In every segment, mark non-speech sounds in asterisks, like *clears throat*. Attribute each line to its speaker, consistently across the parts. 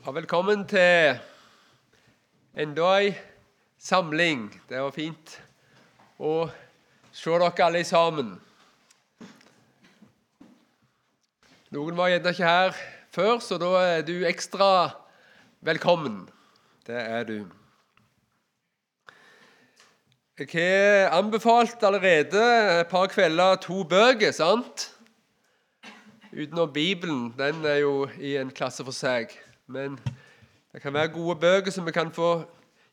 Speaker 1: Ja, velkommen til enda ei samling. Det var fint å se dere alle sammen. Noen var gjerne ikke her før, så da er du ekstra velkommen. Det er du. Jeg har anbefalt allerede et par kvelder to bøker, sant? Utenom Bibelen. Den er jo i en klasse for seg. Men det kan være gode bøker som vi kan få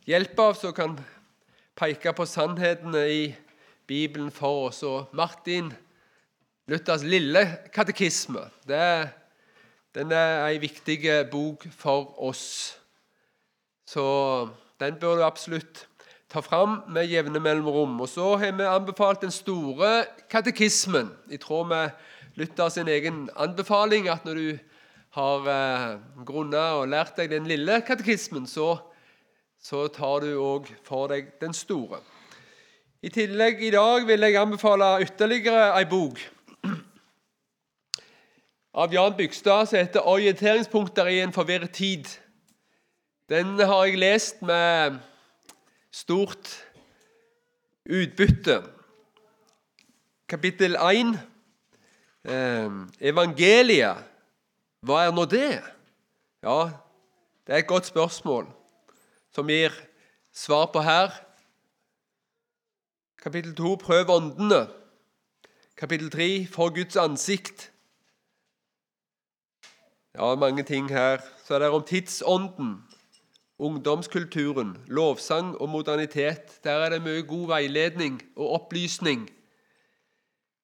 Speaker 1: hjelp av, som kan peke på sannhetene i Bibelen for oss. Og Martin Luthers lille katekisme det, den er en viktig bok for oss. Så den bør du absolutt ta fram med jevne mellomrom. Og så har vi anbefalt den store katekismen, i tråd med Luthers egen anbefaling, at når du har eh, grunna og lært deg den lille katekismen, så, så tar du òg for deg den store. I tillegg i dag vil jeg anbefale ytterligere ei bok av Jan Bygstad som heter 'Orienteringspunkter i en forvirret tid'. Den har jeg lest med stort utbytte. Kapittel 1, eh, evangeliet hva er nå det? Ja, det er et godt spørsmål som gir svar på her. Kapittel 2 prøv åndene. Kapittel 3 for Guds ansikt. Ja, mange ting her. Så er det om tidsånden, ungdomskulturen, lovsang og modernitet. Der er det mye god veiledning og opplysning.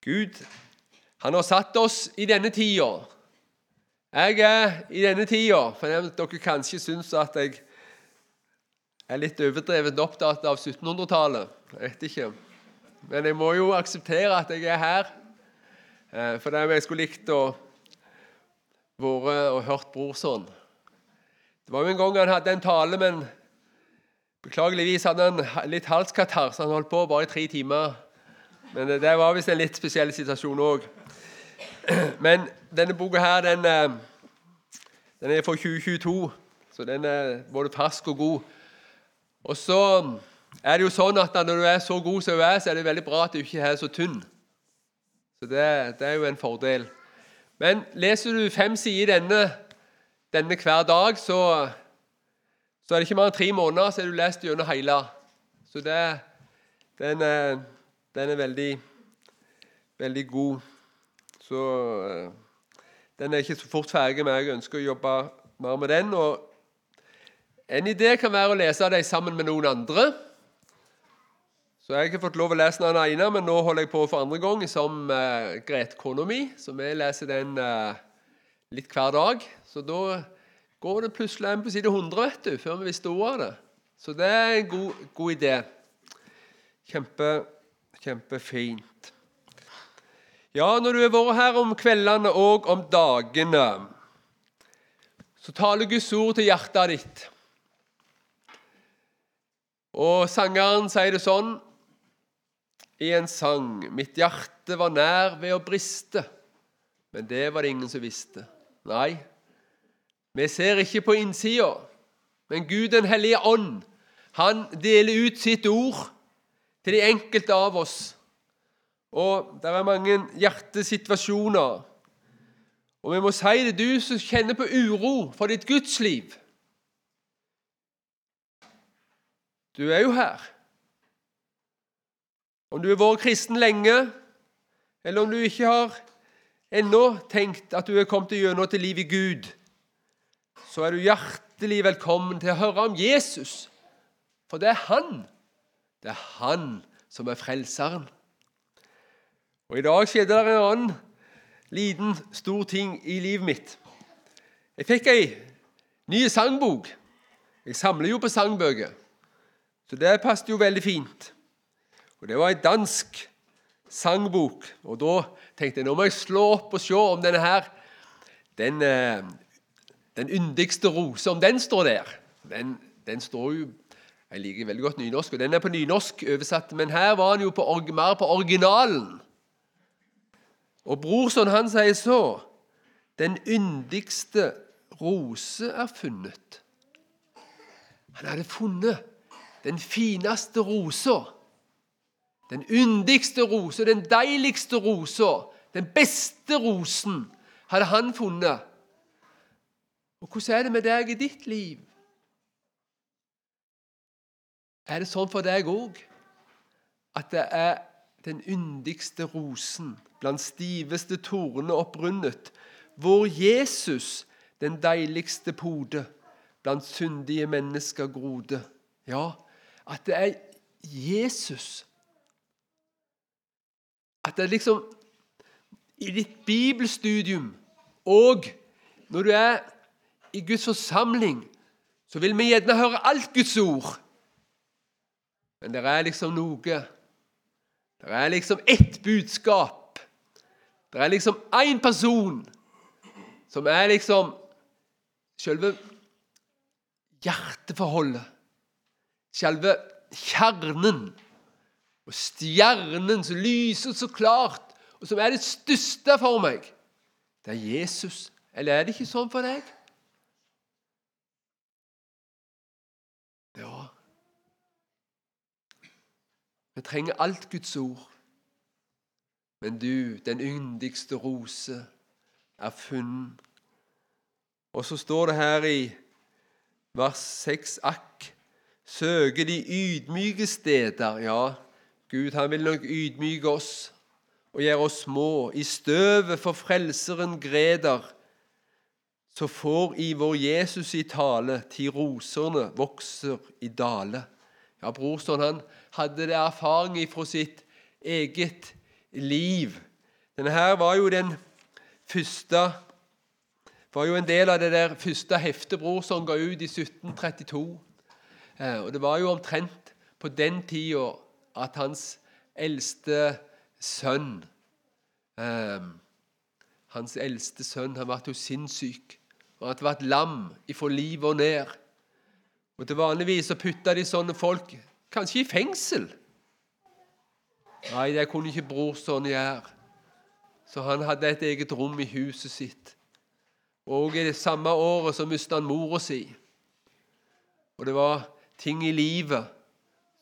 Speaker 1: Gud han har satt oss i denne tida jeg er i denne tida For dere kanskje syns at jeg er litt overdrevet opptatt av 1700-tallet. Jeg vet ikke. Men jeg må jo akseptere at jeg er her. Eh, for det er jeg skulle likt å være og hørt Brorson. Det var jo en gang han hadde en tale, men beklageligvis hadde han litt halskatarr, så han holdt på bare i tre timer. Men det var visst en litt spesiell situasjon òg. *clears throat* Men denne boka her, den, eh, den er fra 2022, så den er både fersk og god. Og så er det jo sånn at når du er så god som du er, så er det veldig bra at du ikke er så tynn. Så det, det er jo en fordel. Men leser du fem sider denne, denne hver dag, så, så, er det ikke mer enn tre måneder så er du lest gjennom hele. Så det, den, den er veldig, veldig god. Så eh, den er ikke så fort ferdig, men jeg ønsker å jobbe mer med den. og En idé kan være å lese dem sammen med noen andre. Så Jeg har ikke fått lov å lese den ene, men nå holder jeg på for andre gang som uh, Grete kona mi. Så vi leser den uh, litt hver dag. Så da går det plutselig en på side 100 vet du, før vi visste ordet av det. Så det er en god, god idé. Kjempe, kjempefint. Ja, når du har vært her om kveldene og om dagene, så taler Guds ord til hjertet ditt. Og sangeren sier det sånn i en sang Mitt hjerte var nær ved å briste, men det var det ingen som visste. Nei, vi ser ikke på innsida, men Gud den hellige ånd, han deler ut sitt ord til de enkelte av oss og det er mange hjertesituasjoner. Og vi må si det, du som kjenner på uro for ditt gudsliv. Du er jo her. Om du har vært kristen lenge, eller om du ikke har ennå tenkt at du er kommet gjennom til liv i Gud, så er du hjertelig velkommen til å høre om Jesus. For det er Han. Det er Han som er frelseren. Og I dag skjedde det en annen liten, stor ting i livet mitt. Jeg fikk ei ny sangbok. Jeg samler jo på sangbøker, så det passet jo veldig fint. Og Det var ei dansk sangbok. Og Da tenkte jeg nå må jeg slå opp og se om denne her, den, eh, den yndigste rose, om den står der. Den, den står jo Jeg liker veldig godt nynorsk, og den er på nynorsk oversatt, men her var den jo på, mer på originalen. Og brorson han sier så Den yndigste rose er funnet. Han hadde funnet den fineste rosa. Den yndigste rosa, den deiligste rosa, den beste rosen hadde han funnet. Og hvordan er det med deg i ditt liv? Er det sånn for deg òg at det er den yndigste rosen blant stiveste torene opprundet, hvor Jesus, den deiligste pode, blant syndige mennesker grode? Ja, at det er Jesus. At det er liksom i ditt bibelstudium og når du er i Guds forsamling, så vil vi gjerne høre alt Guds ord. Men det er liksom noe Det er liksom ett budskap. Det er liksom én person som er liksom selve hjerteforholdet. Selve kjernen. Og stjernen som lyser så klart, og som er det største for meg. Det er Jesus. Eller er det ikke sånn for deg? Ja. Vi trenger alt Guds ord. Men du, den yndigste rose, er funnet. Og så står det her i vers 6 Akk, søker de ydmyke steder. Ja, Gud han vil nok ydmyke oss og gjøre oss små. I støvet for Frelseren greder, så får i vår Jesus i tale, til rosene vokser i dale. Ja, Brorson han hadde det erfaring fra sitt eget liv. Denne her var jo den første var jo en del av det der første heftet Brorson ga ut i 1732. Eh, og Det var jo omtrent på den tida at hans eldste sønn eh, Hans eldste sønn han ble jo sinnssyk. Og at vært var lam ifra livet og ned. Og Til vanligvis så putta de sånne folk kanskje i fengsel. Nei, det kunne ikke brorson gjøre. Så han hadde et eget rom i huset sitt. Og i det samme året så mista han mora si. Og det var ting i livet.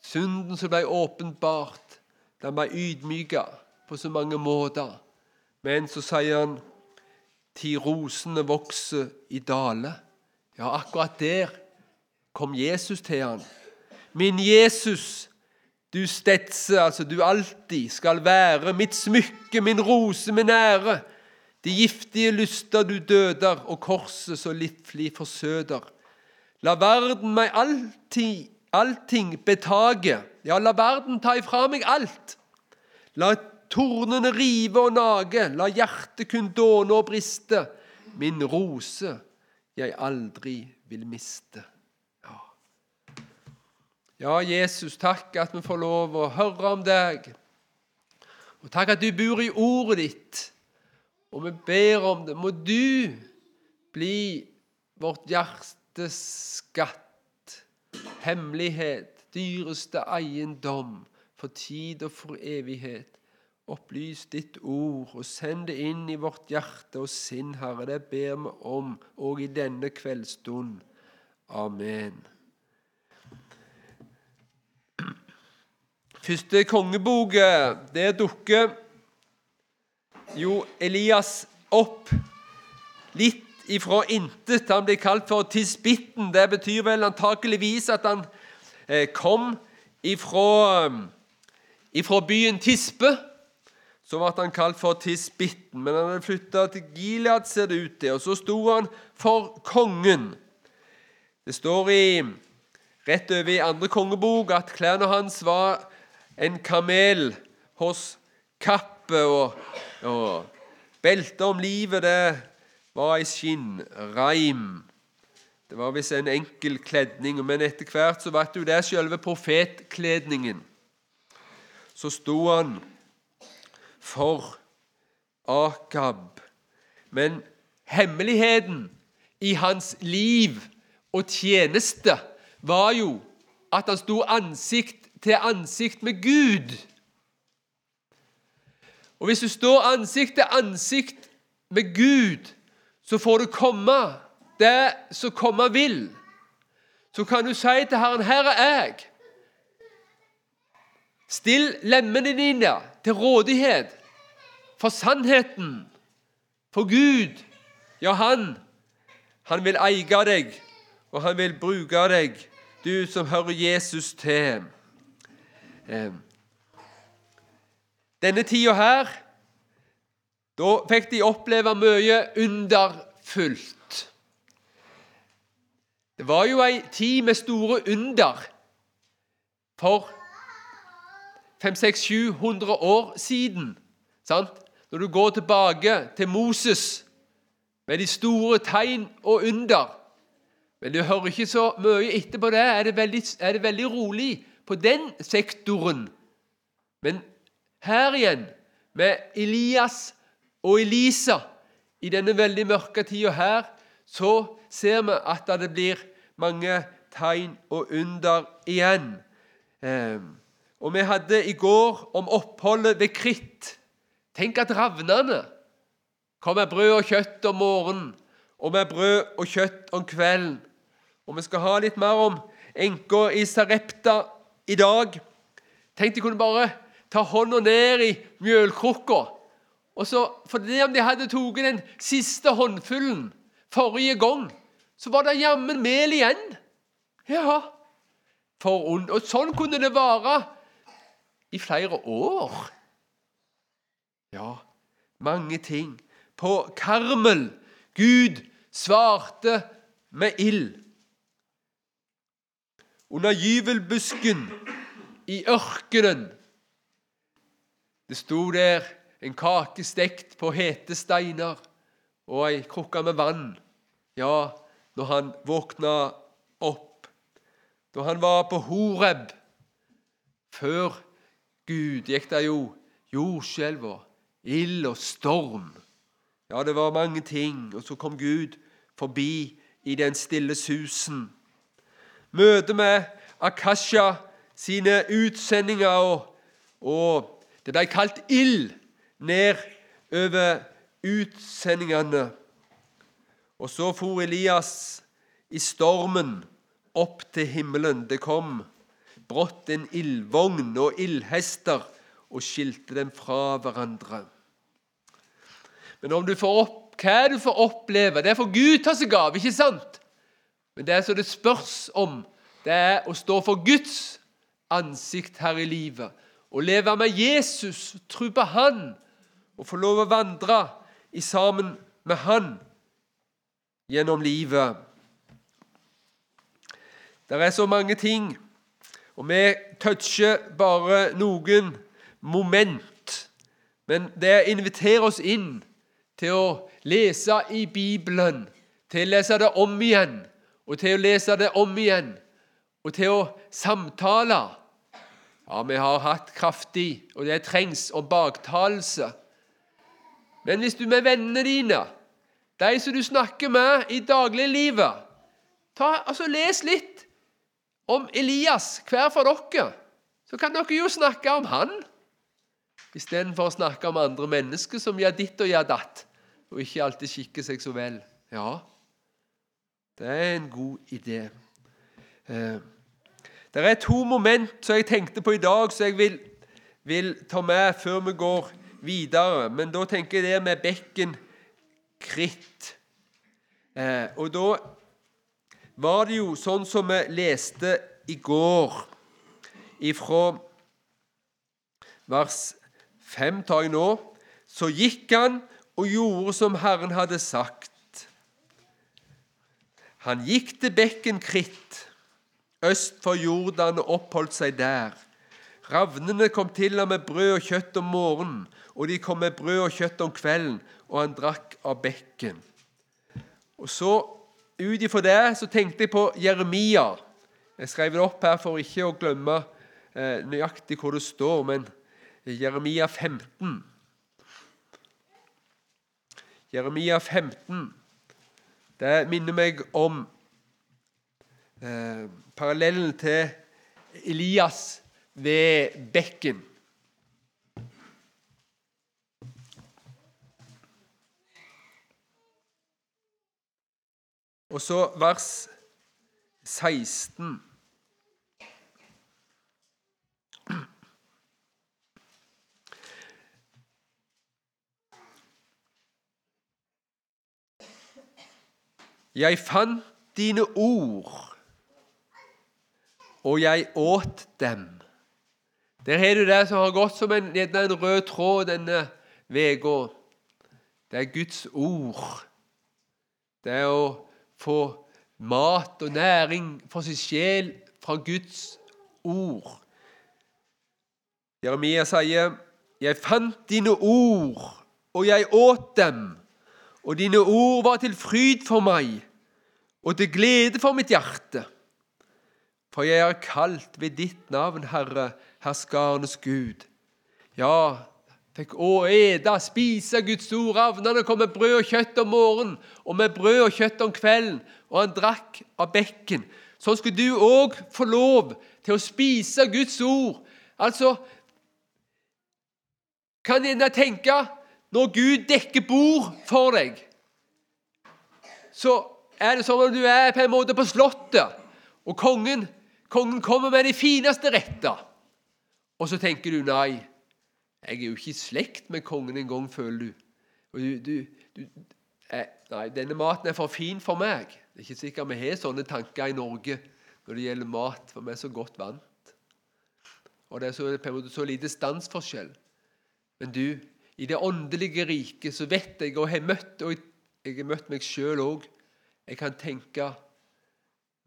Speaker 1: Synden som ble åpenbart. Den ble ydmyka på så mange måter. Men så sier han Ti rosene vokser i dale. Ja, akkurat der kom Jesus til han. Min Jesus, du stedse, altså du alltid skal være mitt smykke, min rose, min ære. De giftige lyster du døder, og korset så livlig forsøder. La verden meg alltid, allting betage. Ja, la verden ta ifra meg alt. La tornene rive og nage, la hjertet kun dåne og briste. Min rose jeg aldri vil miste. Ja. Jesus, takk at vi får lov å høre om deg. Og takk at du bor i ordet ditt. Og vi ber om det. Må du bli vårt hjertes skatt, hemmelighet, dyreste eiendom, for tid og for evighet. Opplys ditt ord, og send det inn i vårt hjerte og sinn, Herre. Det ber vi om òg i denne kveldsstund. Amen. Første kongebok, der dukker jo Elias opp litt ifra intet. Han blir kalt for tisbitten. Det betyr vel antakeligvis at han eh, kom ifra, ifra byen Tispe. Så ble han kalt for Tisbitten, men han hadde flytta til Gilead, ser det ut til. Og så sto han for kongen. Det står i, rett over i andre kongebok at klærne hans var en kamel hos Kappe, og, og beltet om livet det var i skinnreim. Det var visst en enkel kledning, men etter hvert så ble det jo det selve profetkledningen. Så sto han for Akab. Men hemmeligheten i hans liv og tjeneste var jo at han sto ansikt til ansikt med Gud. Og Hvis du står ansikt til ansikt med Gud, så får du komme det som komme vil, så kan du si til Herren, 'Her er jeg'. Still lemmene dine til rådighet for sannheten, for Gud. Ja, han, han vil eie deg, og han vil bruke deg, du som hører Jesus til. Eh, denne tida her, da fikk de oppleve mye underfullt. Det var jo ei tid med store under for 500-700 år siden. Sant? Når du går tilbake til Moses med de store tegn og under. Men du hører ikke så mye etterpå det. Er det veldig, er det veldig rolig på den sektoren. Men her igjen, med Elias og Elisa, i denne veldig mørke tida her, så ser vi at det blir mange tegn og under igjen. Eh, og vi hadde i går om oppholdet ved Kritt. Tenk at ravnene kom med brød og kjøtt om morgenen og med brød og kjøtt om kvelden. Og vi skal ha litt mer om enka i Sarepta i dag. Tenk de kunne bare ta hånda ned i mjølkrukka. Og så, for det om de hadde tatt den siste håndfullen forrige gang, så var det jammen mel igjen. Ja, for, ond. Og sånn kunne det vare i flere år. Ja, mange ting. På Karmel Gud svarte med ild. Under gyvelbusken i ørkenen. Det sto der en kake stekt på hete steiner og ei krukke med vann. Ja, når han våkna opp. Da han var på Horeb, før Gud, gikk det jo jordskjelv og ild og storm. Ja, det var mange ting. Og så kom Gud forbi i den stille susen. Møtet med Akasha sine utsendinger, og, og det ble kalt ild ned over utsendingene. Og så for Elias i stormen opp til himmelen. Det kom brått en ildvogn og ildhester og skilte dem fra hverandre. Men om du får opp, hva du får oppleve, det er for Gud tar seg av, ikke sant? Men det som det spørs om, det er å stå for Guds ansikt her i livet. Å leve med Jesus, tro på Han, og få lov å vandre i sammen med Han gjennom livet. Det er så mange ting, og vi toucher bare noen moment. Men det inviterer oss inn til å lese i Bibelen, til å lese det om igjen og til å lese det om igjen, og til å samtale. Ja, vi har hatt kraftig, og det trengs, om baktalelse. Men hvis du med vennene dine, de som du snakker med i dagliglivet altså Les litt om Elias, hver for dere. Så kan dere jo snakke om han, istedenfor å snakke om andre mennesker som gjør ditt og gjør datt og ikke alltid skikker seg så vel. Ja, det er en god idé. Eh, det er to moment som jeg tenkte på i dag, som jeg vil, vil ta med før vi går videre. Men da tenker jeg det med bekken kritt. Eh, og da var det jo sånn som vi leste i går, ifra vers 5 tar jeg nå. Så gikk han og gjorde som Herren hadde sagt. Han gikk til bekken Kritt, øst for Jordan, og oppholdt seg der. Ravnene kom til ham med brød og kjøtt om morgenen, og de kom med brød og kjøtt om kvelden, og han drakk av bekken. Og så, Ut ifra det så tenkte jeg på Jeremia. Jeg skrev det opp her for ikke å glemme eh, nøyaktig hvor det står, men Jeremia 15. Jeremia 15. Det minner meg om eh, parallellen til Elias ved bekken. Og så vers 16. Jeg fant dine ord, og jeg åt dem. Der har du det som har gått som en, en rød tråd denne uka. Det er Guds ord. Det er å få mat og næring for sin sjel fra Guds ord. Jeremia sier, 'Jeg fant dine ord, og jeg åt dem.' Og dine ord var til fryd for meg og til glede for mitt hjerte. For jeg er kalt ved ditt navn, Herre, herskarenes Gud. Ja, fikk å ete, spise Guds ord. Ravnene kom med brød og kjøtt om morgenen og med brød og kjøtt om kvelden, og han drakk av bekken. Sånn skulle du òg få lov til å spise Guds ord. Altså, kan en tenke når Gud dekker bord for deg, så er det som om du er på en måte på Slottet, og kongen, kongen kommer med de fineste retter. Og så tenker du nei, jeg er jo ikke i slekt med kongen engang, føler du. Og du, du, du eh, Nei, denne maten er for fin for meg. Det er ikke sikkert vi har sånne tanker i Norge når det gjelder mat, for vi er så godt vant. Og det er så, på en måte så lite stansforskjell. Men du, i det åndelige riket så vet jeg, og har møtt, og jeg har møtt meg sjøl òg Jeg kan tenke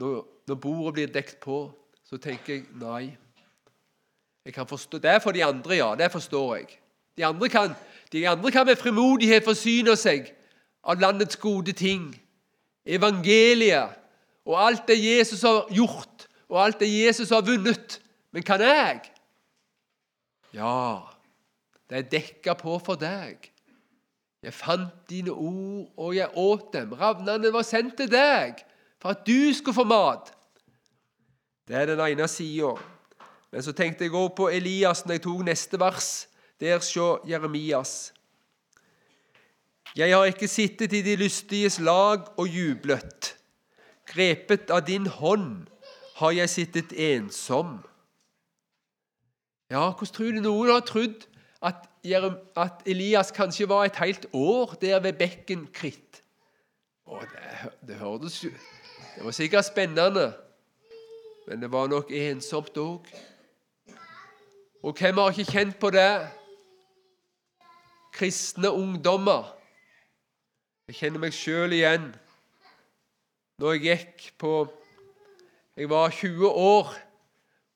Speaker 1: når, når bordet blir dekt på, så tenker jeg nei. Jeg kan forstå, Det er for de andre, ja. Det forstår jeg. De andre kan, de andre kan med frimodighet forsyne seg av landets gode ting. Evangeliet og alt det Jesus har gjort, og alt det Jesus har vunnet. Men kan jeg? Ja. Det er dekka på for deg. Jeg fant dine ord, og jeg åt dem. Ravnene var sendt til deg for at du skulle få mat. Det er den ene sida. Men så tenkte jeg òg på Elias når jeg tok neste vers. Der sjå Jeremias. Jeg har ikke sittet i de lystiges lag og jublet. Grepet av din hånd har jeg sittet ensom. Ja, hvordan tror du noen har trodd at, at, Elias kanskje var et helt år der ved bekken Kritt. Og det, det hørtes jo Det var sikkert spennende, men det var nok ensomt òg. Og hvem har ikke kjent på det? Kristne ungdommer. Jeg kjenner meg sjøl igjen. Når jeg gikk på Jeg var 20 år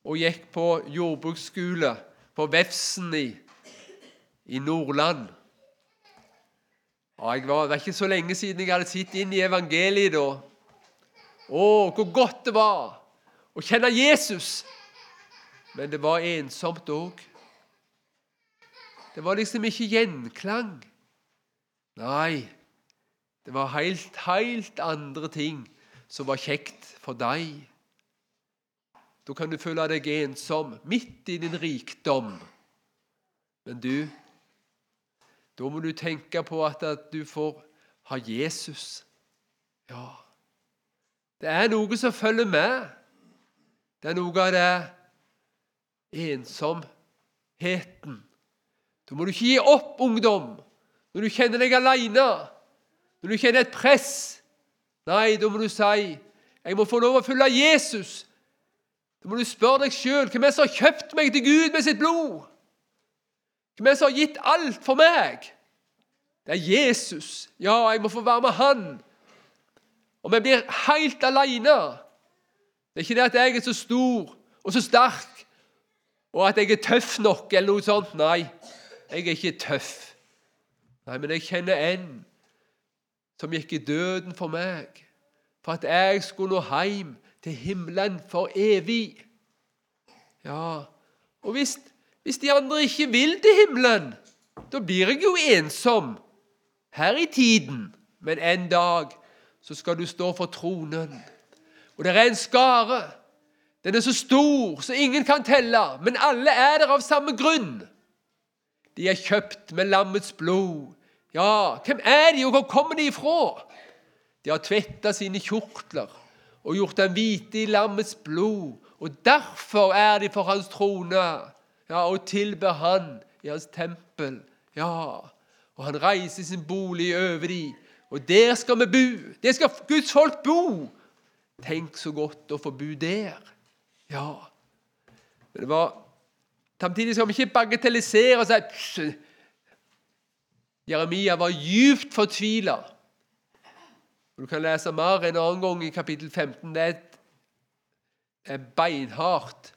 Speaker 1: og gikk på jordbruksskole på Vefsn i i Nordland. Jeg var, Det var ikke så lenge siden jeg hadde sittet inn i evangeliet da. Å, hvor godt det var å kjenne Jesus! Men det var ensomt òg. Det var liksom ikke gjenklang. Nei, det var helt, helt andre ting som var kjekt for deg. Da kan du føle deg ensom midt i din rikdom. Men du, da må du tenke på at, at du får ha Jesus. Ja. Det er noe som følger med. Det er noe av det ensomheten. Da må du ikke gi opp, ungdom, når du kjenner deg alene, når du kjenner et press. Nei, da må du si 'Jeg må få lov å følge Jesus'. Da må du spørre deg sjøl hvem er det som har kjøpt meg til Gud med sitt blod. Hvem som har gitt alt for meg? Det er Jesus. Ja, jeg må få være med Han. Og vi blir helt alene. Det er ikke det at jeg er så stor og så sterk, og at jeg er tøff nok, eller noe sånt. Nei, jeg er ikke tøff. Nei, Men jeg kjenner en som gikk i døden for meg, for at jeg skulle nå hjem til himmelen for evig. Ja, og hvis hvis de andre ikke vil til himmelen, da blir jeg jo ensom her i tiden. Men en dag så skal du stå for tronen. Og det er en skare. Den er så stor så ingen kan telle, men alle er der av samme grunn. De er kjøpt med lammets blod. Ja, hvem er de, og hvor kommer de ifra? De har tvetta sine kjortler og gjort dem hvite i lammets blod. Og derfor er de for hans trone ja, og tilber han i hans tempel. Ja, og han reiser sin bolig over dem. Og der skal vi bo. Der skal Guds folk bo. Tenk så godt å få bo der. Ja. Men det var Samtidig skal vi ikke bagatellisere og si Jeremia var djupt fortvila. Du kan lese mer en annen gang i kapittel 15. Det er beinhardt.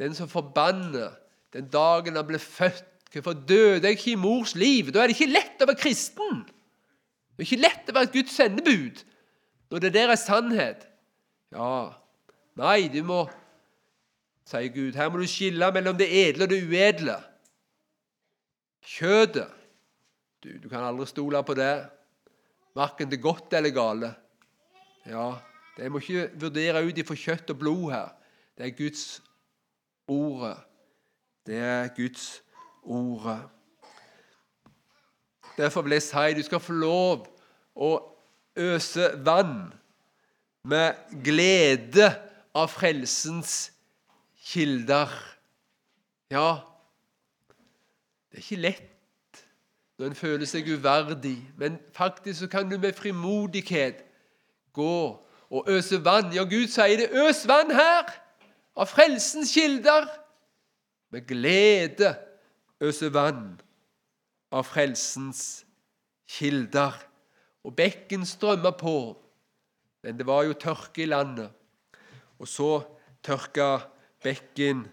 Speaker 1: Den som forbanner den dagen han ble født. Hvorfor døde jeg ikke i mors liv? Da er det ikke lett å være kristen. Det er ikke lett å være et Guds sendebud når det der er sannhet. Ja, nei, du må sier Gud. Her må du skille mellom det edle og det uedle. Kjøtet du, du kan aldri stole på det, verken det godt eller gale. Ja, det må ikke vurdere ut ifra kjøtt og blod her. Det er Guds ordet. Det er Guds ordet. Derfor vil jeg si du skal få lov å øse vann med glede av frelsens kilder. Ja, det er ikke lett når en føler seg uverdig, men faktisk så kan du med frimodighet gå og øse vann. Ja, Gud sier det. Øs vann her, av frelsens kilder. Med glede øse vann av frelsens kilder. Og bekken strømma på, men det var jo tørke i landet. Og så tørka bekken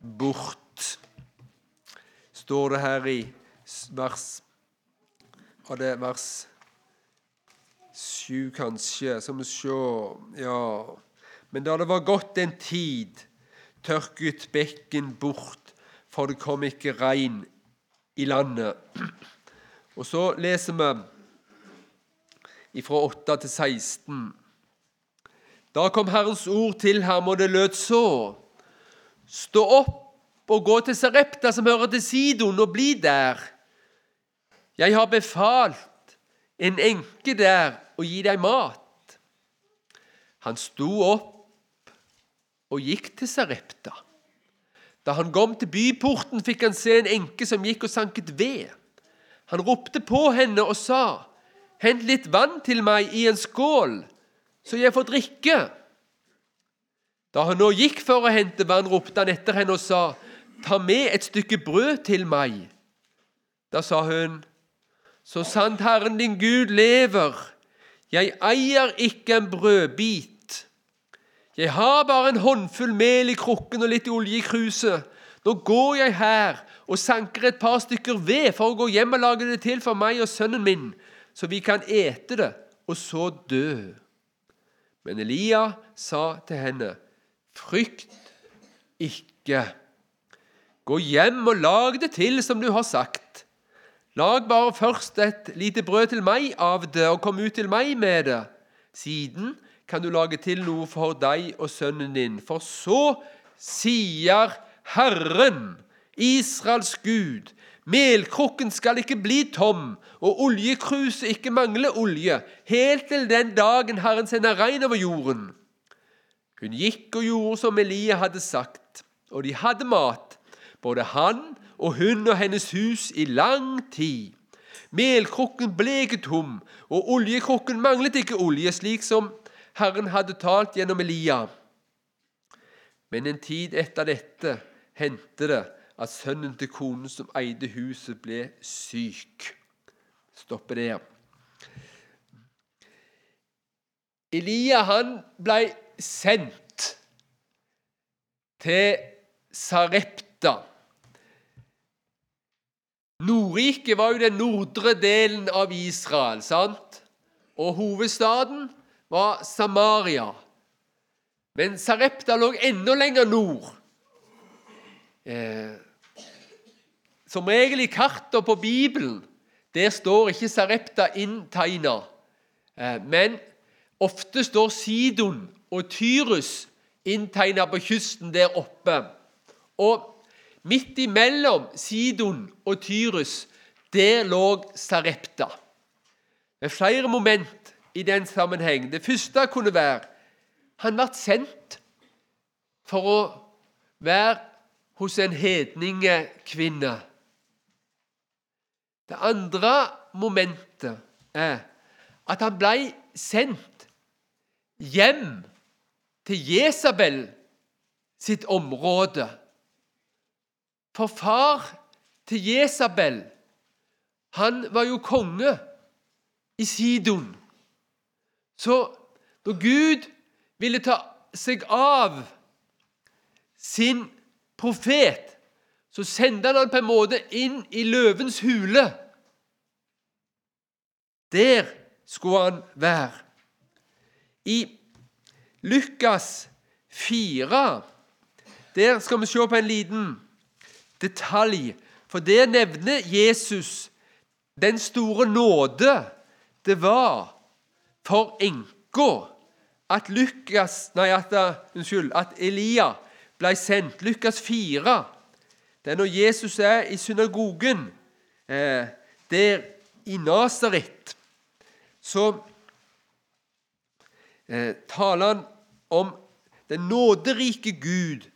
Speaker 1: bort. Står det her i vers Var det vers sju, kanskje? Skal vi se Ja. Men da det var gått en tid, tørket bekken bort, for det kom ikke regn i landet. Og så leser vi fra 8 til 16. Da kom Herrens ord til ham, og det lød så. Stå opp og gå til Sarepta, som hører til Sidon, og bli der. Jeg har befalt en enke der å gi deg mat. Han sto opp og gikk til Sarepta. Da han kom til byporten, fikk han se en enke som gikk og sanket ved. Han ropte på henne og sa, 'Hent litt vann til meg i en skål, så jeg får drikke.' Da han nå gikk for å hente vann, ropte han etter henne og sa, Ta med et stykke brød til meg. Da sa hun, Så sant Herren din Gud lever, jeg eier ikke en brødbit. Jeg har bare en håndfull mel i krukken og litt olje i kruset. Nå går jeg her og sanker et par stykker ved for å gå hjem og lage det til for meg og sønnen min, så vi kan ete det og så dø. Men Elia sa til henne, Frykt ikke. Gå hjem og lag det til som du har sagt. Lag bare først et lite brød til meg av det, og kom ut til meg med det. Siden kan du lage til noe for deg og sønnen din. For så sier Herren, Israels Gud, melkrukken skal ikke bli tom, og oljekruset ikke mangle olje, helt til den dagen Herren sender regn over jorden. Hun gikk og gjorde som Elia hadde sagt, og de hadde mat, både han og hun og hennes hus, i lang tid. Melkrukken ble ikke tom, og oljekrukken manglet ikke olje, slik som Herren hadde talt gjennom Elia. Men en tid etter dette hendte det at sønnen til konen som eide huset, ble syk. Stopper der. Elia han ble sendt til Sarepta. Nordriket var jo den nordre delen av Israel, sant? Og hovedstaden var Samaria. Men Sarepta lå enda lenger nord. Eh, som regel i kartene på Bibelen der står ikke Sarepta inntegna, eh, men ofte står Sidon og Tyrus inntegna på kysten der oppe. Og midt imellom Sidon og Tyrus, der lå Sarepta. Med flere moment i den sammenheng. Det første kunne være han ble sendt for å være hos en hedningekvinne. Det andre momentet er at han ble sendt hjem til Jesabel sitt område. For far til Jesabel, han var jo konge i Sidon. Så når Gud ville ta seg av sin profet, så sendte han han på en måte inn i løvens hule. Der skulle han være. I Lukas 4 der skal vi se på en liten detalj. For der nevner Jesus den store nåde det var for enka at at, unnskyld, at Elia ble sendt. Lukas 4. Det er når Jesus er i synagogen eh, der i Nasaret. Så eh, taler han om den nåderike Gud,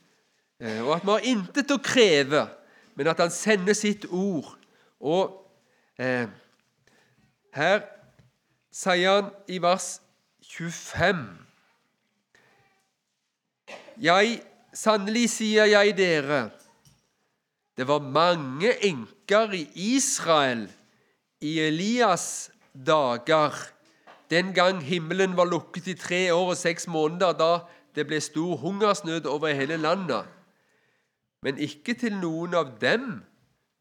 Speaker 1: eh, og at vi har intet å kreve, men at han sender sitt ord. Og eh, her sier han i vers 25 Jeg, Sannelig sier jeg dere, det var mange enker i Israel i Elias' dager, den gang himmelen var lukket i tre år og seks måneder, da det ble stor hungersnød over hele landet. Men ikke til noen av dem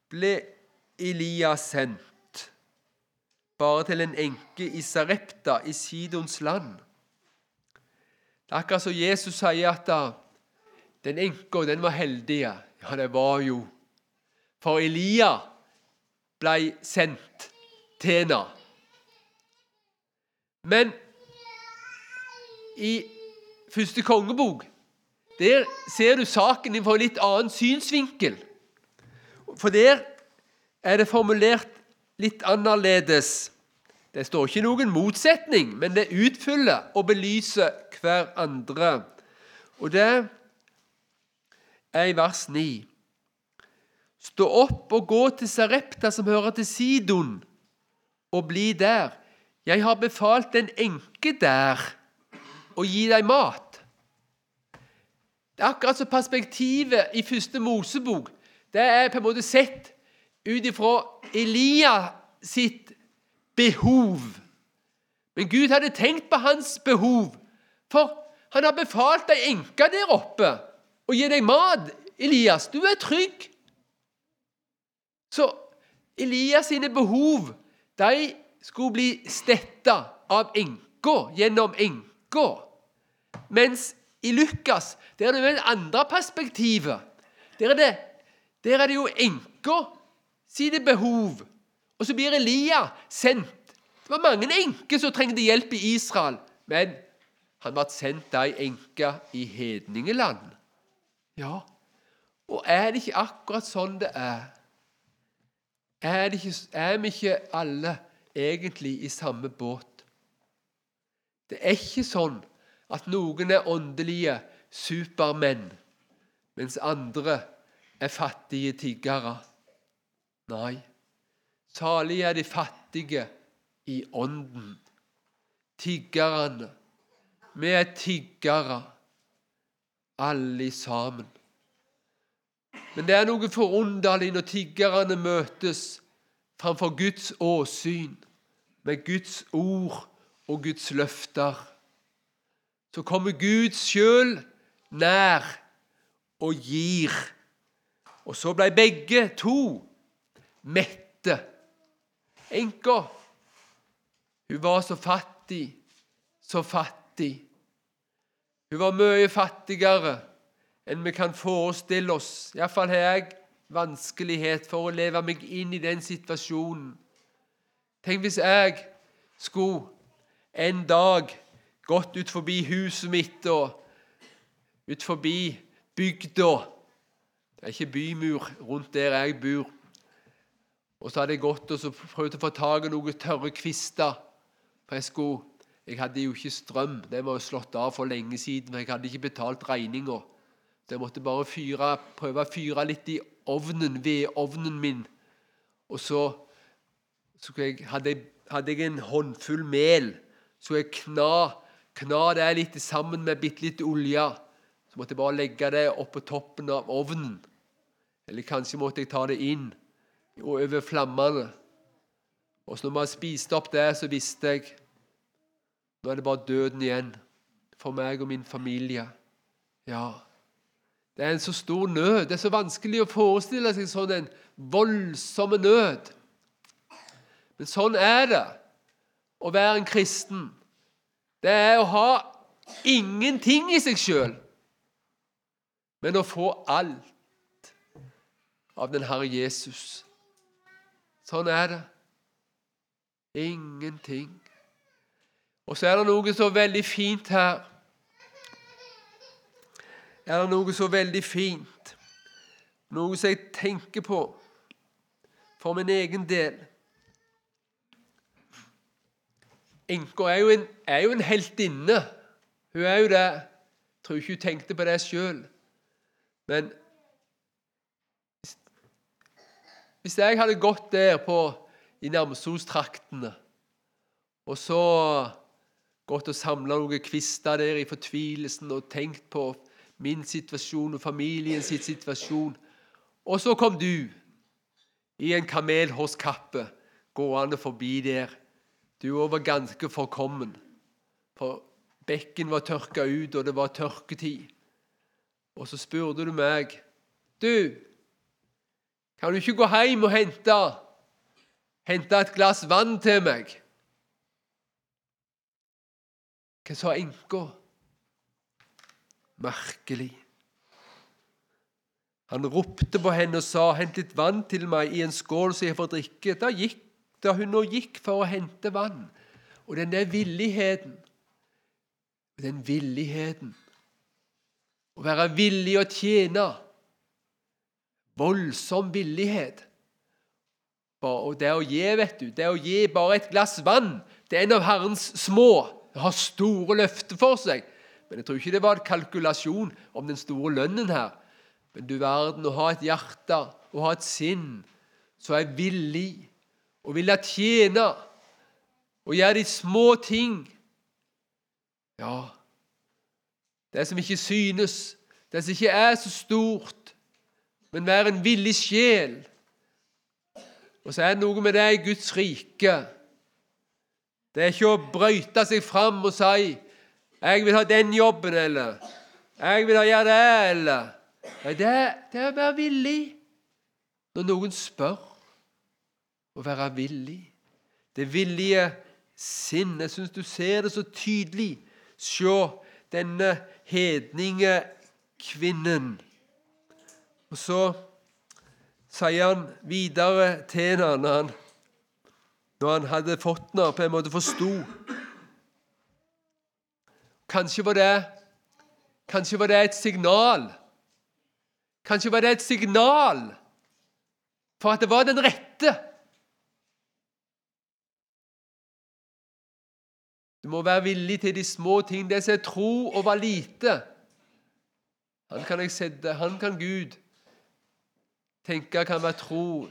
Speaker 1: ble Elias sendt, bare til en enke i Sarepta i Sidons land. Det er akkurat som Jesus sier at den enka den var heldig. Ja, det var jo. For Elia ble sendt til henne. Men i første kongebok der ser du saken fra en litt annen synsvinkel. For der er det formulert litt annerledes. Det står ikke noen motsetning, men det utfyller og belyser hver andre. Og det er i vers 9. Stå opp og gå til Sarepta, som hører til Sidon, og bli der. Jeg har befalt en enke der å gi deg mat. Det er akkurat som perspektivet i første Mosebok. Det er på en måte sett ut ifra Elias sitt behov. Men Gud hadde tenkt på hans behov, for han har befalt ei enke der oppe å gi deg mat. Elias, du er trygg. Så Elias sine behov de skulle bli stetta av enka gjennom enka. Mens i Lukas der er det jo det andre perspektivet. Der er det, der er det jo enka sine behov. Og så blir Elia sendt. Det var mange enker som trengte hjelp i Israel. Men han ble sendt ei enke i hedningeland. Ja, og er det ikke akkurat sånn det er? Er, det ikke, er vi ikke alle egentlig i samme båt? Det er ikke sånn at noen er åndelige supermenn, mens andre er fattige tiggere. Nei, salige er de fattige i ånden. Tiggerne. Vi er tiggere, alle sammen. Men det er noe forunderlig når tiggerne møtes framfor Guds åsyn, med Guds ord og Guds løfter. Så kommer Gud sjøl nær og gir. Og så ble begge to mette. Enka, hun var så fattig, så fattig. Hun var mye fattigere enn vi kan forestille oss. Iallfall har jeg vanskelighet for å leve meg inn i den situasjonen. Tenk hvis jeg skulle en dag gått ut forbi huset mitt og ut forbi bygda. Det er ikke bymur rundt der jeg bor. Og så hadde jeg gått og så prøvd å få tak i noen tørre kvister. For jeg skulle Jeg hadde jo ikke strøm. Den var jo slått av for lenge siden. for Jeg hadde ikke betalt regninga. Så jeg måtte bare fyre, prøve å fyre litt i ovnen, vedovnen min. Og så, så jeg, hadde, jeg, hadde, jeg, en håndfull mel. Så jeg kna, kna det litt sammen med bitte litt olje. Så måtte jeg bare legge det oppå toppen av ovnen. Eller kanskje måtte jeg ta det inn og over flammene. Og så når vi spiste opp det, så visste jeg nå er det bare døden igjen for meg og min familie. Ja, det er en så stor nød. Det er så vanskelig å forestille seg sånn en voldsom nød. Men sånn er det å være en kristen. Det er å ha ingenting i seg sjøl, men å få alt av den Herre Jesus. Sånn er det. Ingenting. Og så er det noe så veldig fint her. Er det noe så veldig fint, noe som jeg tenker på for min egen del? Enka er, er, jo en heltinne. Hun er jo det. Jeg tror ikke hun tenkte på det sjøl. Men hvis jeg hadde gått der på i Namsos-traktene. Og så gått og samla noen kvister der i fortvilelsen og tenkt på min situasjon og familien sitt situasjon. Og så kom du i en kamelhårskappe gående forbi der. Du var ganske forkommen. For bekken var tørka ut, og det var tørketid. Og så spurte du meg Du, kan du ikke gå hjem og hente hente et glass vann til meg. Hva sa enka? Merkelig. Han ropte på henne og sa, 'Hent litt vann til meg i en skål, så jeg får drikke.' Da, gikk, da hun nå gikk for å hente vann, og den der villigheten Den villigheten Å være villig å tjene. Voldsom villighet. Og det å gi, vet du, det å gi bare et glass vann, er en av Herrens små. Det har store løfter for seg. Men jeg tror ikke det var en kalkulasjon om den store lønnen her. Men du verden, å ha et hjerte og ha et sinn som er villig og vil tjene og gjøre de små ting Ja, det som ikke synes, det som ikke er så stort, men være en villig sjel og så er det noe med det i Guds rike. Det er ikke å brøyte seg fram og si 'Jeg vil ha den jobben', eller 'Jeg vil ha gjøre det', eller Nei, det, det er å være villig når noen spør. Å være villig. Det villige sinn. Jeg syns du ser det så tydelig. Se denne hedninge kvinnen. Og så sier han videre til henne når han, når han hadde fått henne på en måte forsto. Kanskje var det Kanskje var det et signal. Kanskje var det et signal for at det var den rette. Du må være villig til de små ting. Det som er tro og var lite. Han kan sette, han kan Gud tenke kan være tro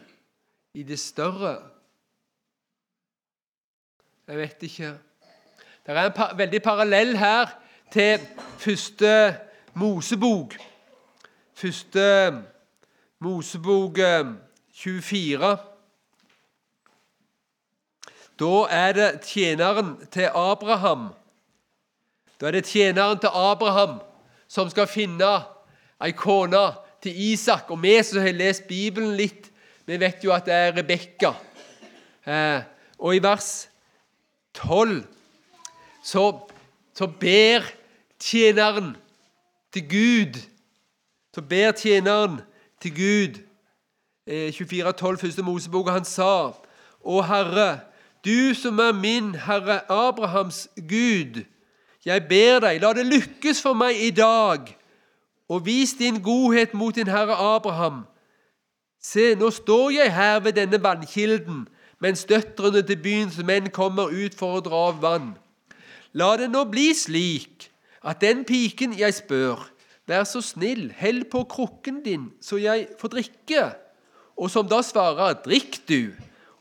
Speaker 1: i det større? Jeg vet ikke. Det er en par, veldig parallell her til første Mosebok. Første Mosebok 24. Eh, da er det tjeneren til Abraham Da er det tjeneren til Abraham som skal finne ei kone til Isak. Og vi som har lest Bibelen litt, vi vet jo at det er Rebekka. Eh, og i vers 12 så, så ber tjeneren til Gud Så ber tjeneren til Gud eh, 24, 12, første Mosebok, og han sa Å Herre, du som er min Herre Abrahams Gud, jeg ber deg, la det lykkes for meg i dag og vis din godhet mot din herre Abraham. Se, nå står jeg her ved denne vannkilden, mens døtrene til byens menn kommer ut for å dra av vann. la det nå bli slik at den piken jeg spør, vær så snill, hell på krukken din, så jeg får drikke. Og som da svarer, drikk du,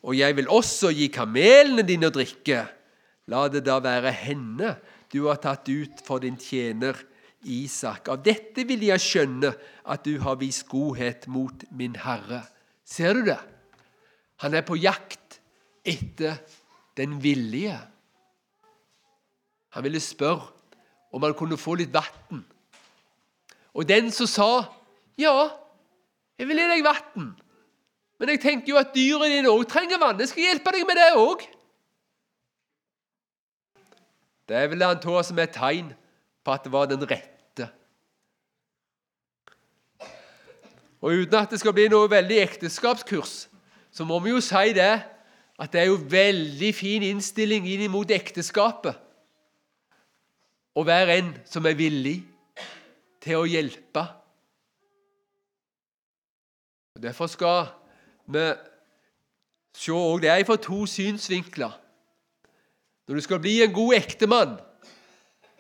Speaker 1: og jeg vil også gi kamelene dine å drikke. La det da være henne du har tatt ut for din tjener Isak. Av dette vil jeg skjønne at du har vist godhet mot min Herre. Ser du det? Han er på jakt etter den villige. Han ville spørre om han kunne få litt vann. Og den som sa, 'Ja, jeg vil gi deg vann', men jeg tenker jo at dyrene dine òg trenger vann. Jeg skal hjelpe deg med det òg. Det ville han ta som et tegn på at det var den rette. Og Uten at det skal bli noe veldig ekteskapskurs, så må vi jo si det at det er jo veldig fin innstilling inn mot ekteskapet å være en som er villig til å hjelpe. Og Derfor skal vi se òg det fra to synsvinkler. Når du skal bli en god ektemann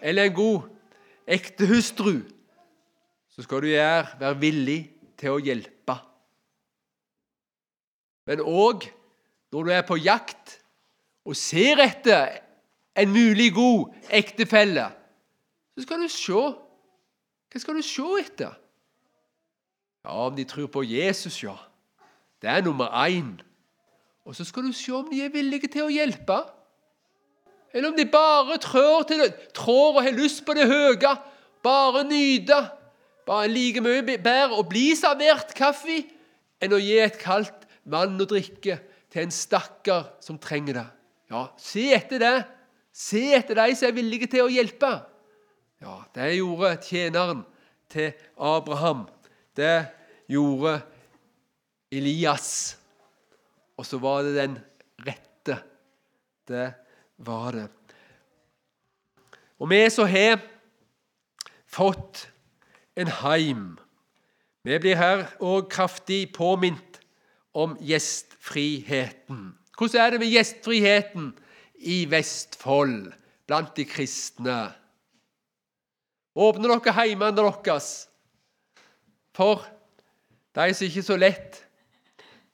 Speaker 1: eller en god ektehustru, så skal du være villig til å hjelpe. Men òg når du er på jakt og ser etter en mulig god ektefelle, så skal du se. Hva skal du se etter? Ja, om de tror på Jesus, ja. Det er nummer én. Og så skal du se om de er villige til å hjelpe. Eller om de bare trår, til det, trår og har lyst på det høye, bare nyte. Bare like mye bedre å bli servert kaffe enn å gi et kaldt vann å drikke til en stakkar som trenger det. Ja, se etter det. Se etter de som er villige til å hjelpe. Ja, det gjorde tjeneren til Abraham. Det gjorde Elias. Og så var det den rette. Det var det. Og vi som har fått en heim, vi blir her òg kraftig påminnet om gjestfriheten. Hvordan er det med gjestfriheten i Vestfold blant de kristne? Åpne dere heimene deres for de som ikke så lett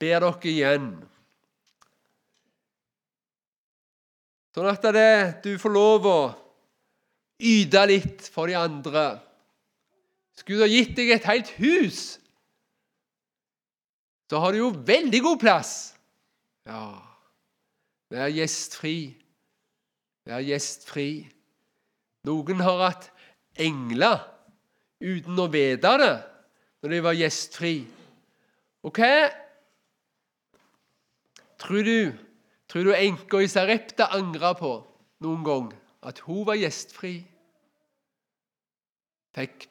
Speaker 1: ber dere igjen. Sånn at det, du får lov å yte litt for de andre. Skulle ha gitt deg et helt hus, så har du jo veldig god plass. Ja, vær gjestfri. Vær gjestfri. Noen har hatt engler uten å vite det når de var gjestfri. Hva tror du tror du enka i Sarepta angra på noen gang? At hun var gjestfri? Fikk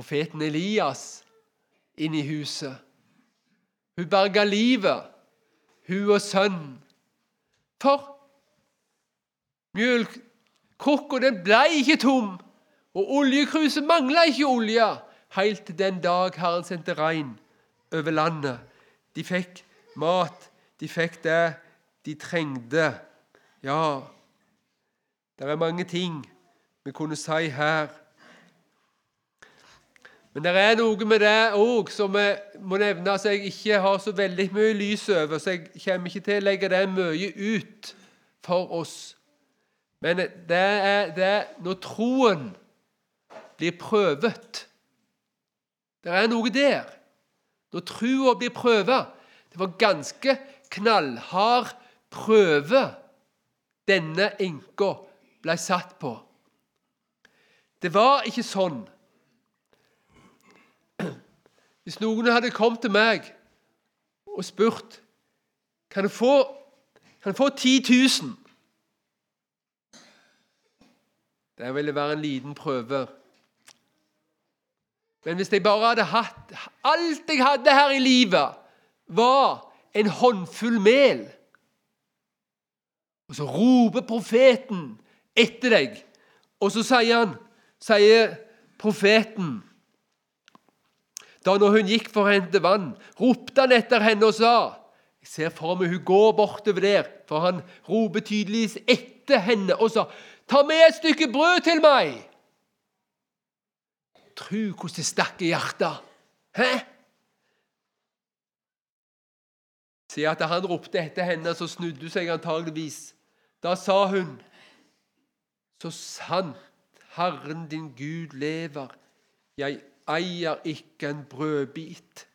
Speaker 1: profeten Elias inn i huset. Hun berga livet, hun og sønnen. For mjølkrukka ble ikke tom. Og oljekruset mangla ikke olje helt til den dag Herren sendte regn over landet. De fikk mat, de fikk det de trengte. Ja, det er mange ting vi kunne si her. Men det er noe med det òg som jeg må nevne at jeg ikke har så veldig mye lys over, så jeg kommer ikke til å legge det mye ut for oss. Men det er det når troen blir prøvet. Det er noe der. Når trua blir prøva Det var ganske knallhard prøve denne enka ble satt på. Det var ikke sånn Hvis noen hadde kommet til meg og spurt kan jeg få, kan jeg få 10 000 Det ville være en liten prøve men hvis jeg bare hadde hatt Alt jeg hadde her i livet, var en håndfull mel. Og så roper profeten etter deg, og så sier han, sier profeten Da når hun gikk for å hente vann, ropte han etter henne og sa Jeg ser for meg hun går bortover der, for han roper tydeligvis etter henne og sa Ta med et stykke brød til meg! Tru hvordan det stakk i hjertet. Hæ? Se at han ropte etter henne, så snudde hun seg antageligvis. Da sa hun, så sant Herren din Gud lever, jeg eier ikke en brødbit.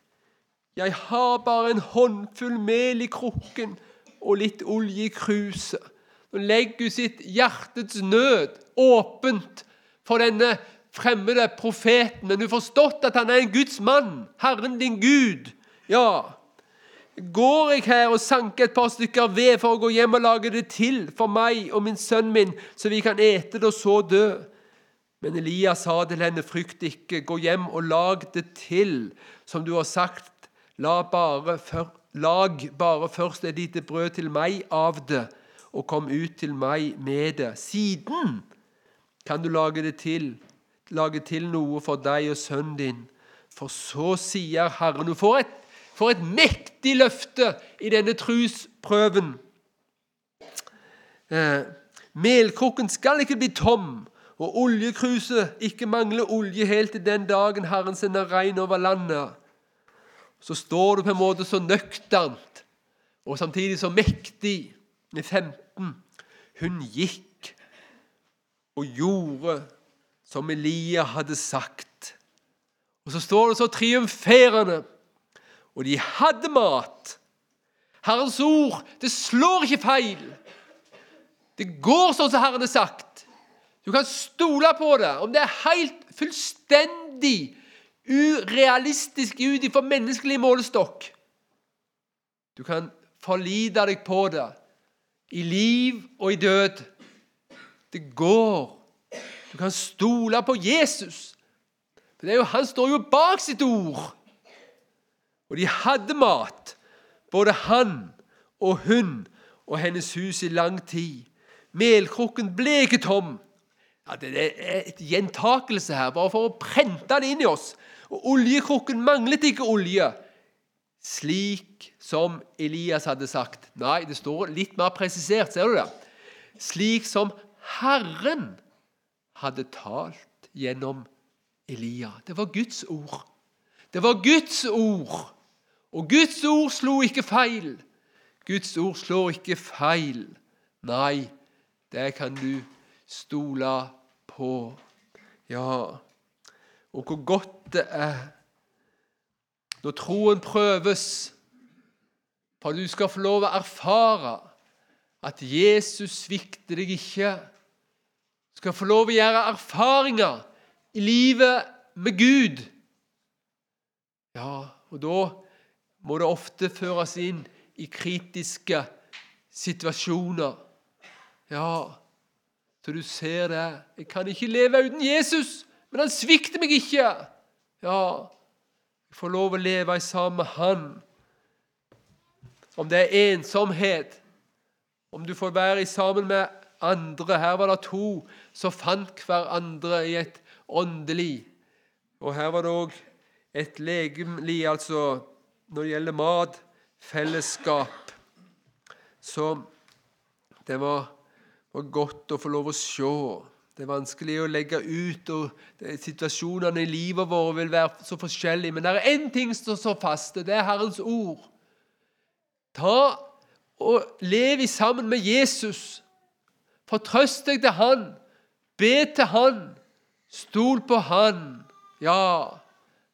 Speaker 1: Jeg har bare en håndfull mel i krukken og litt olje i kruset. Nå legger hun sitt hjertets nød åpent for denne fremmede profeten. Men hun har forstått at han er en Guds mann, Herren din Gud. Ja, går jeg her og sanker et par stykker ved for å gå hjem og lage det til for meg og min sønn min, så vi kan ete det og så dø. Men Elias sa til henne, frykt ikke, gå hjem og lag det til, som du har sagt. La bare for, lag bare først et lite brød til meg av det, og kom ut til meg med det. Siden kan du lage det til, lage til noe for deg og sønnen din. For så sier Herren Du får et, får et mektig løfte i denne trusprøven. Eh, melkrukken skal ikke bli tom, og oljekruset ikke mangler olje helt til den dagen Herren sender regn over landet så står du på en måte så nøkternt og samtidig så mektig i 15. Hun gikk og gjorde som Elia hadde sagt. Og så står det så triumferende. Og de hadde mat. Herrens ord, det slår ikke feil. Det går sånn som Herren har sagt. Du kan stole på det. Om det er helt fullstendig urealistisk ut ifra menneskelig målestokk. Du kan forlite deg på det i liv og i død. Det går. Du kan stole på Jesus. For jo, Han står jo bak sitt ord. Og de hadde mat, både han og hun og hennes hus i lang tid. Melkrukken ble ikke tom. Ja, det er et gjentakelse her, bare for å prente det inn i oss. Og oljekrukken manglet ikke olje, slik som Elias hadde sagt. Nei, det står litt mer presisert. Ser du det? Slik som Herren hadde talt gjennom Elia. Det var Guds ord. Det var Guds ord. Og Guds ord slo ikke feil. Guds ord slår ikke feil. Nei, det kan du stole på. Ja, og hvor godt det er når troen prøves, for du skal få lov å erfare at Jesus svikter deg ikke. Du skal få lov å gjøre erfaringer i livet med Gud. Ja, og da må det ofte føres inn i kritiske situasjoner. Ja, så du ser det. Jeg kan ikke leve uten Jesus. Men han svikter meg ikke. Ja, jeg får lov å leve sammen med han. Om det er ensomhet, om du får være sammen med andre Her var det to som fant hverandre i et åndelig. Og her var det òg et legemlig, altså når det gjelder mat, fellesskap. Så det var, var godt å få lov å se. Det er vanskelig å legge ut, og situasjonene i livet vårt vil være så forskjellige. Men det er én ting som står fast, og det er Herrens ord. Ta og Lev sammen med Jesus. Fortrøst deg til Han. Be til Han. Stol på Han. Ja,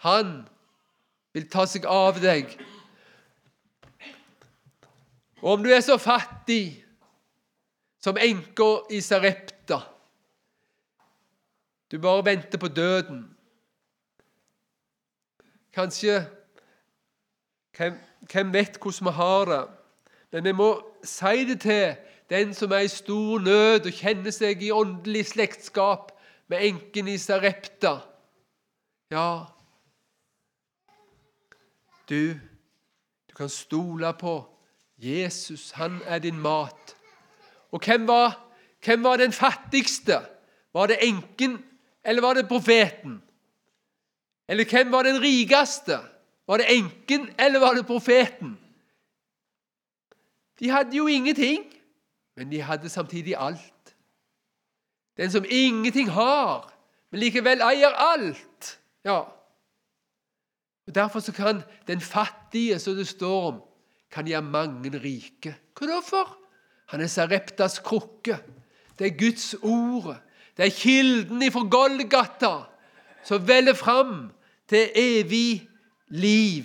Speaker 1: Han vil ta seg av deg. Og om du er så fattig som enka i Sarepta du bare venter på døden. Kanskje hvem, hvem vet hvordan vi har det? Men vi må si det til den som er i stor nød og kjenner seg i åndelig slektskap med enken i Sarepta. Ja, du, du kan stole på Jesus. Han er din mat. Og hvem var, hvem var den fattigste? Var det enken eller var det profeten? Eller hvem var den rikeste? Var det enken, eller var det profeten? De hadde jo ingenting, men de hadde samtidig alt. Den som ingenting har, men likevel eier alt. Ja. Og Derfor så kan den fattige, som det står om, kan gjøre mange rike. Hva da for? Han er Sareptas krukke. Det er Guds ord. Det er kilden ifra Golgata som veller fram til evig liv.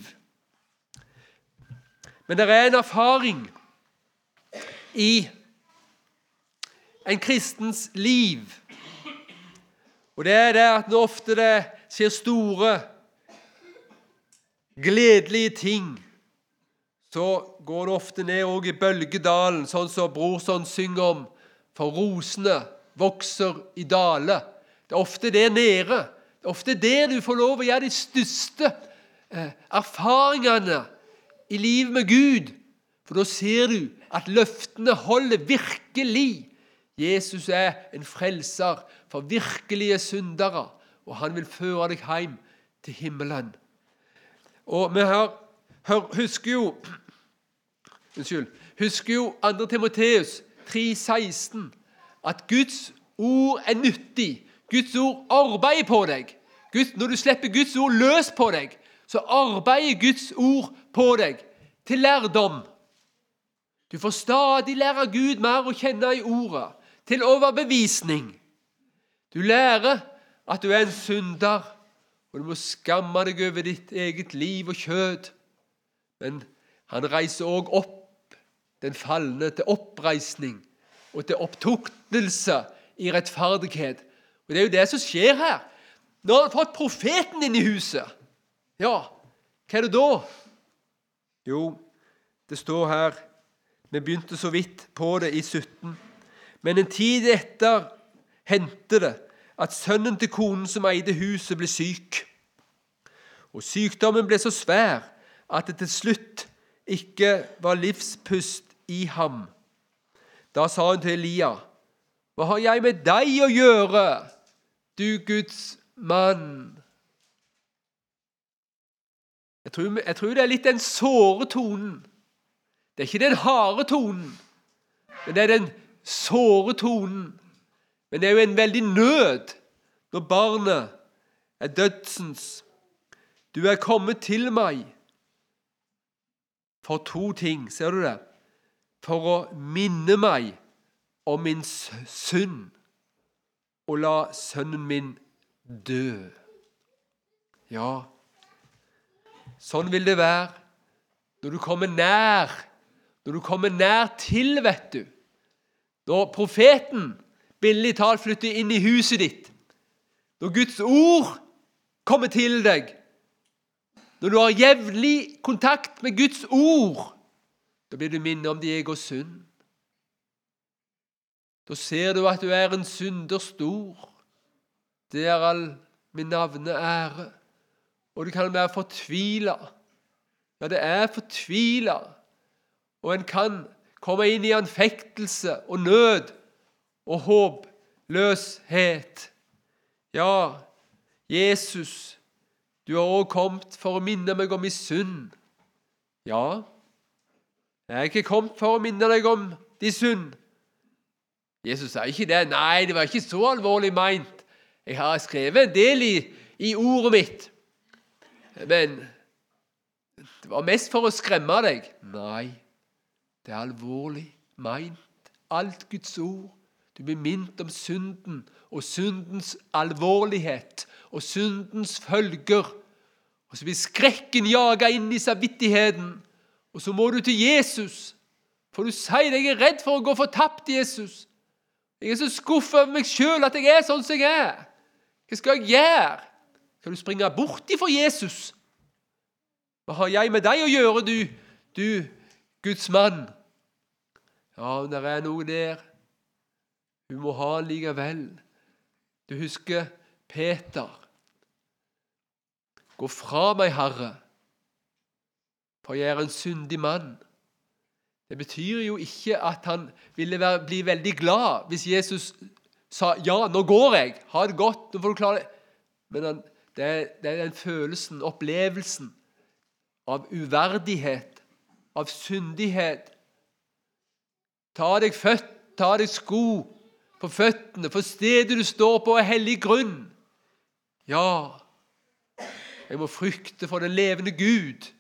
Speaker 1: Men det er en erfaring i en kristens liv. Og det er det at når ofte det skjer store, gledelige ting, så går det ofte ned òg i bølgedalen, sånn som Brorson synger om. For rosene vokser i dale. Det er ofte der nede. Det er ofte der du får lov å gjøre de største eh, erfaringene i livet med Gud. For da ser du at løftene holder virkelig. Jesus er en frelser for virkelige syndere, og han vil føre deg hjem til himmelen. Og vi har, husker jo Unnskyld. Husker jo 2. Timoteus 3,16 at Guds ord er nyttig. Guds ord arbeider på deg. Guds, når du slipper Guds ord løs på deg, så arbeider Guds ord på deg til lærdom. Du får stadig lære Gud mer å kjenne i ordet, til overbevisning. Du lærer at du er en synder, og du må skamme deg over ditt eget liv og kjød. Men han reiser òg opp den falne til oppreisning og til opptuktelse i rettferdighet. Og Det er jo det som skjer her. Nå har han fått profeten inn i huset. Ja, hva er det da? Jo, det står her Vi begynte så vidt på det i 17. Men en tid etter hendte det at sønnen til konen som eide huset, ble syk. Og sykdommen ble så svær at det til slutt ikke var livspust i ham. Da sa hun til Elia, 'Hva har jeg med deg å gjøre, du Guds mann?' Jeg tror, jeg tror det er litt den såre tonen. Det er ikke den harde tonen, men det er den såre tonen. Men det er jo en veldig nød når barnet er dødsens. Du er kommet til meg for to ting. Ser du det? For å minne meg om min synd og la sønnen min dø. Ja, sånn vil det være når du kommer nær, når du kommer nær til, vet du. Når profeten billig talt flytter inn i huset ditt, når Guds ord kommer til deg, når du har jevnlig kontakt med Guds ord, da blir du minnet om jeg og synd. Da ser du at du er en synder stor. Det er all min navne ære. Og du kan være fortvila. Ja, det er fortvila. Og en kan komme inn i anfektelse og nød og håpløshet. Ja, Jesus, du har også kommet for å minne meg om min synd. Ja, jeg er ikke kommet for å minne deg om din synd. Jesus sa ikke det. Nei, det var ikke så alvorlig meint. Jeg har skrevet en del i, i ordet mitt. Men det var mest for å skremme deg. Nei, det er alvorlig meint. Alt Guds ord. Du blir minnet om synden og syndens alvorlighet og syndens følger. Og så blir skrekken jaga inn i samvittigheten. Og så må du til Jesus, for du sier deg er redd for å gå fortapt, Jesus. Jeg er så skuffa over meg sjøl at jeg er sånn som jeg er. Hva skal jeg gjøre? Skal du springe bort ifra Jesus? Hva har jeg med deg å gjøre, du, du Guds mann? Ja, det er noe der. Hun må ha likevel. Du husker Peter. Gå fra meg, Herre for jeg er en syndig mann. Det betyr jo ikke at han ville bli veldig glad hvis Jesus sa ja, nå går jeg, ha det godt, nå får du klare det. Men han, det, er, det er den følelsen, opplevelsen, av uverdighet, av syndighet. Ta deg født, ta deg sko, på føttene, for stedet du står på, er hellig grunn. Ja, jeg må frykte for den levende Gud.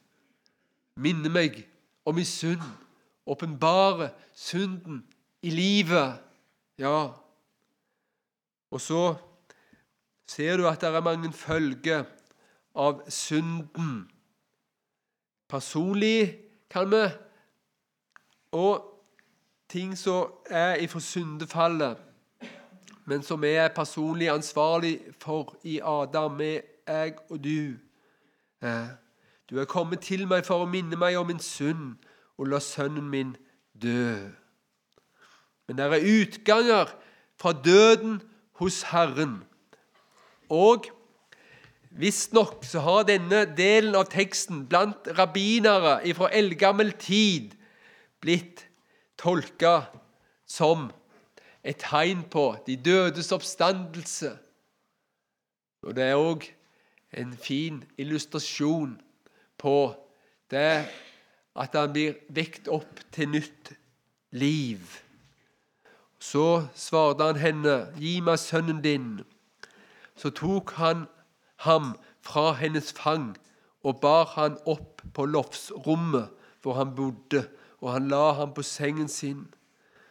Speaker 1: Minne meg om min synd. Åpenbare synden i livet. Ja. Og så ser du at det er mange følger av synden. Personlig kan vi Og ting som er ifra syndefallet, men som vi er personlig ansvarlig for i Adam, jeg og du. Du er kommet til meg for å minne meg om min synd og la sønnen min dø. Men det er utganger fra døden hos Herren. Og visstnok så har denne delen av teksten blant rabbinere fra eldgammel tid blitt tolka som et tegn på de dødes oppstandelse. Og det er òg en fin illustrasjon på det at han blir vekt opp til nytt liv. Så svarte han henne, 'Gi meg sønnen din.' Så tok han ham fra hennes fang og bar han opp på loftsrommet hvor han bodde, og han la ham på sengen sin.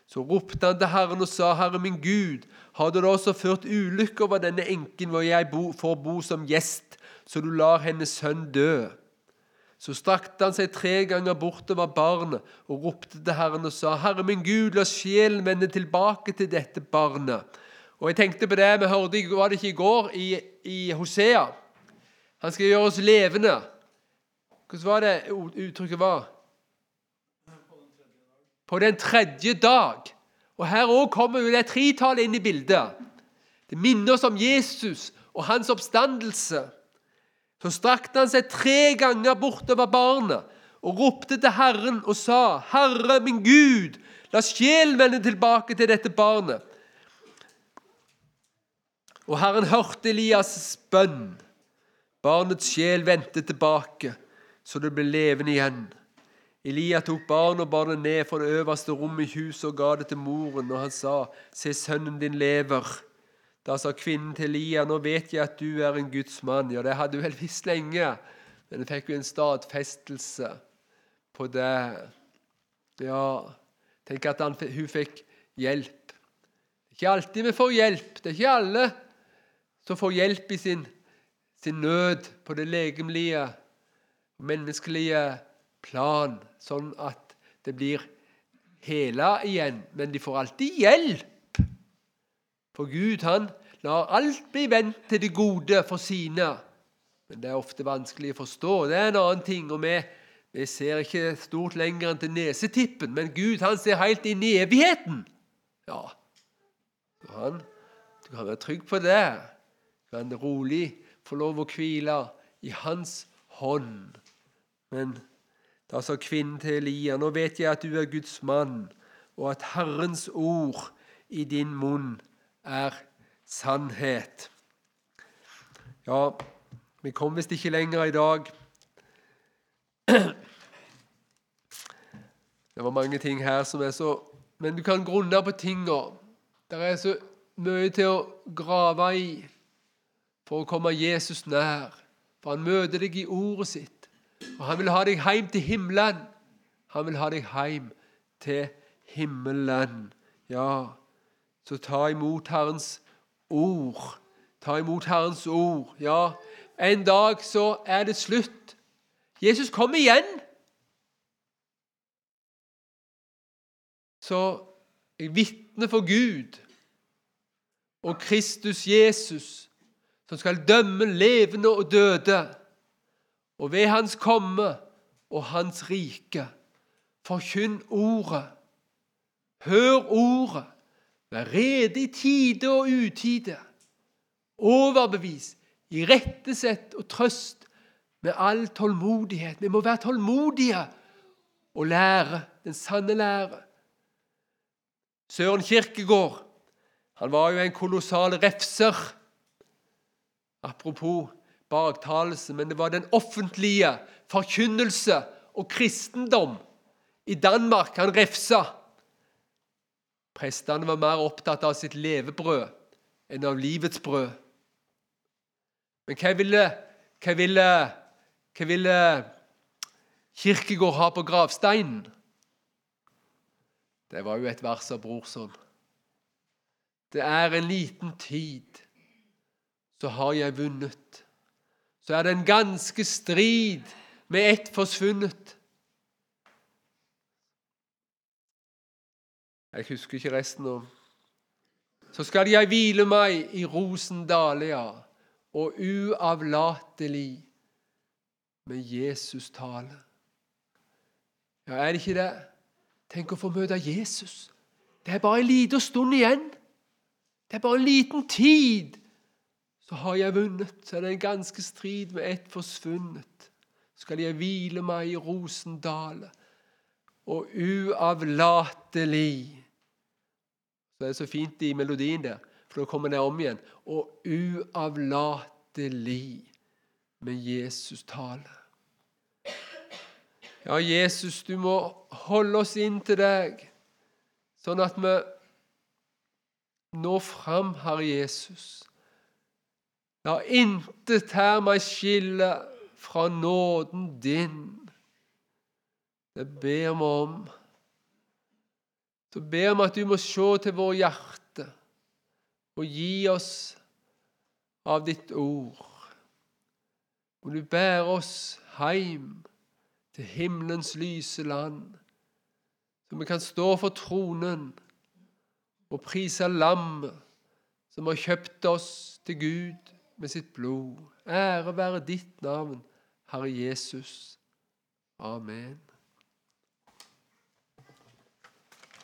Speaker 1: Så ropte han til Herren og sa, 'Herre min Gud, har du da også ført ulykke over denne enken hvor jeg bo, får bo som gjest, så du lar hennes sønn dø?' Så strakte han seg tre ganger bortover barnet og ropte til Herren og sa, Herre min Gud, la sjelen vende tilbake til dette barnet. Og jeg tenkte på det vi hørte var det ikke i går i, i Hosea. Han skal gjøre oss levende. Hvordan var det uttrykket var? På den tredje dag. Og Her òg kommer jo det tretallet inn i bildet. Det minner oss om Jesus og hans oppstandelse. Så strakte han seg tre ganger bortover barnet og ropte til Herren og sa, 'Herre min Gud, la sjelen vende tilbake til dette barnet.' Og Herren hørte Elias' bønn. Barnets sjel vendte tilbake, så det ble levende igjen. Elia tok barn og barnet ned fra det øverste rommet i huset og ga det til moren, og han sa, 'Se, sønnen din lever.' Da sa kvinnen til Elia, 'Nå vet jeg at du er en Guds mann.' Ja, det hadde hun vel visst lenge, men hun fikk jo en stadfestelse på det. Ja, tenk at han, hun fikk hjelp. Det er ikke alltid vi får hjelp. Det er ikke alle som får hjelp i sin, sin nød på det legemlige, menneskelige plan, sånn at det blir hela igjen. Men de får alltid hjelp. For Gud han lar alt bli vendt til det gode for sine. Men det er ofte vanskelig å forstå. Det er en annen ting. og vi, vi ser ikke stort lenger enn til nesetippen, men Gud han ser helt inn i evigheten. Ja, han, Du kan være trygg på det. Du kan rolig få lov å hvile i hans hånd. Men da sa kvinnen til Elia, nå vet jeg at du er Guds mann, og at Herrens ord i din munn er sannhet. Ja, vi kom visst ikke lenger i dag. Det var mange ting her som er så Men du kan grunne på tinga. Det er så mye til å grave i for å komme Jesus nær. For han møter deg i ordet sitt. Og han vil ha deg hjem til himmelen. Han vil ha deg hjem til himmelen. Ja, så ta imot Herrens ord. Ta imot Herrens ord. Ja, en dag så er det slutt. Jesus kom igjen. Så jeg vitner for Gud og Kristus Jesus, som skal dømme levende og døde. Og ved Hans komme og Hans rike, forkynn ordet. Hør ordet. Vær rede i tide og utide. Overbevis, irettesett og trøst med all tålmodighet. Vi må være tålmodige og lære den sanne lære. Søren Kirkegård han var jo en kolossal refser. Apropos baktalelse, men det var den offentlige forkynnelse og kristendom i Danmark han refsa. Prestene var mer opptatt av sitt levebrød enn av livets brød. Men hva ville, hva ville, hva ville Kirkegård ha på gravsteinen? Det var jo et vers av Brorson. Det er en liten tid, så har jeg vunnet. Så er det en ganske strid med ett forsvunnet. Jeg husker ikke resten nå. Så skal jeg hvile meg i Rosendalia og uavlatelig med Jesus tale. Ja, er det ikke det? Tenk å få møte Jesus. Det er bare en liten stund igjen. Det er bare en liten tid. Så har jeg vunnet. Så er det en ganske strid med ett forsvunnet. Skal jeg hvile meg i Rosendalet og uavlatelig så er det så fint i melodien der, for da kommer det om igjen. Og uavlatelig med Jesus tale. Ja, Jesus, du må holde oss inn til deg, sånn at vi når fram, Herre Jesus. La intet her meg skille fra nåden din. Det ber vi om så ber vi at du må se til vår hjerte og gi oss av ditt ord. Og du bærer oss heim til himmelens lyse land, så vi kan stå for tronen og prise lammet som har kjøpt oss til Gud med sitt blod. Ære være ditt navn, Herre Jesus. Amen.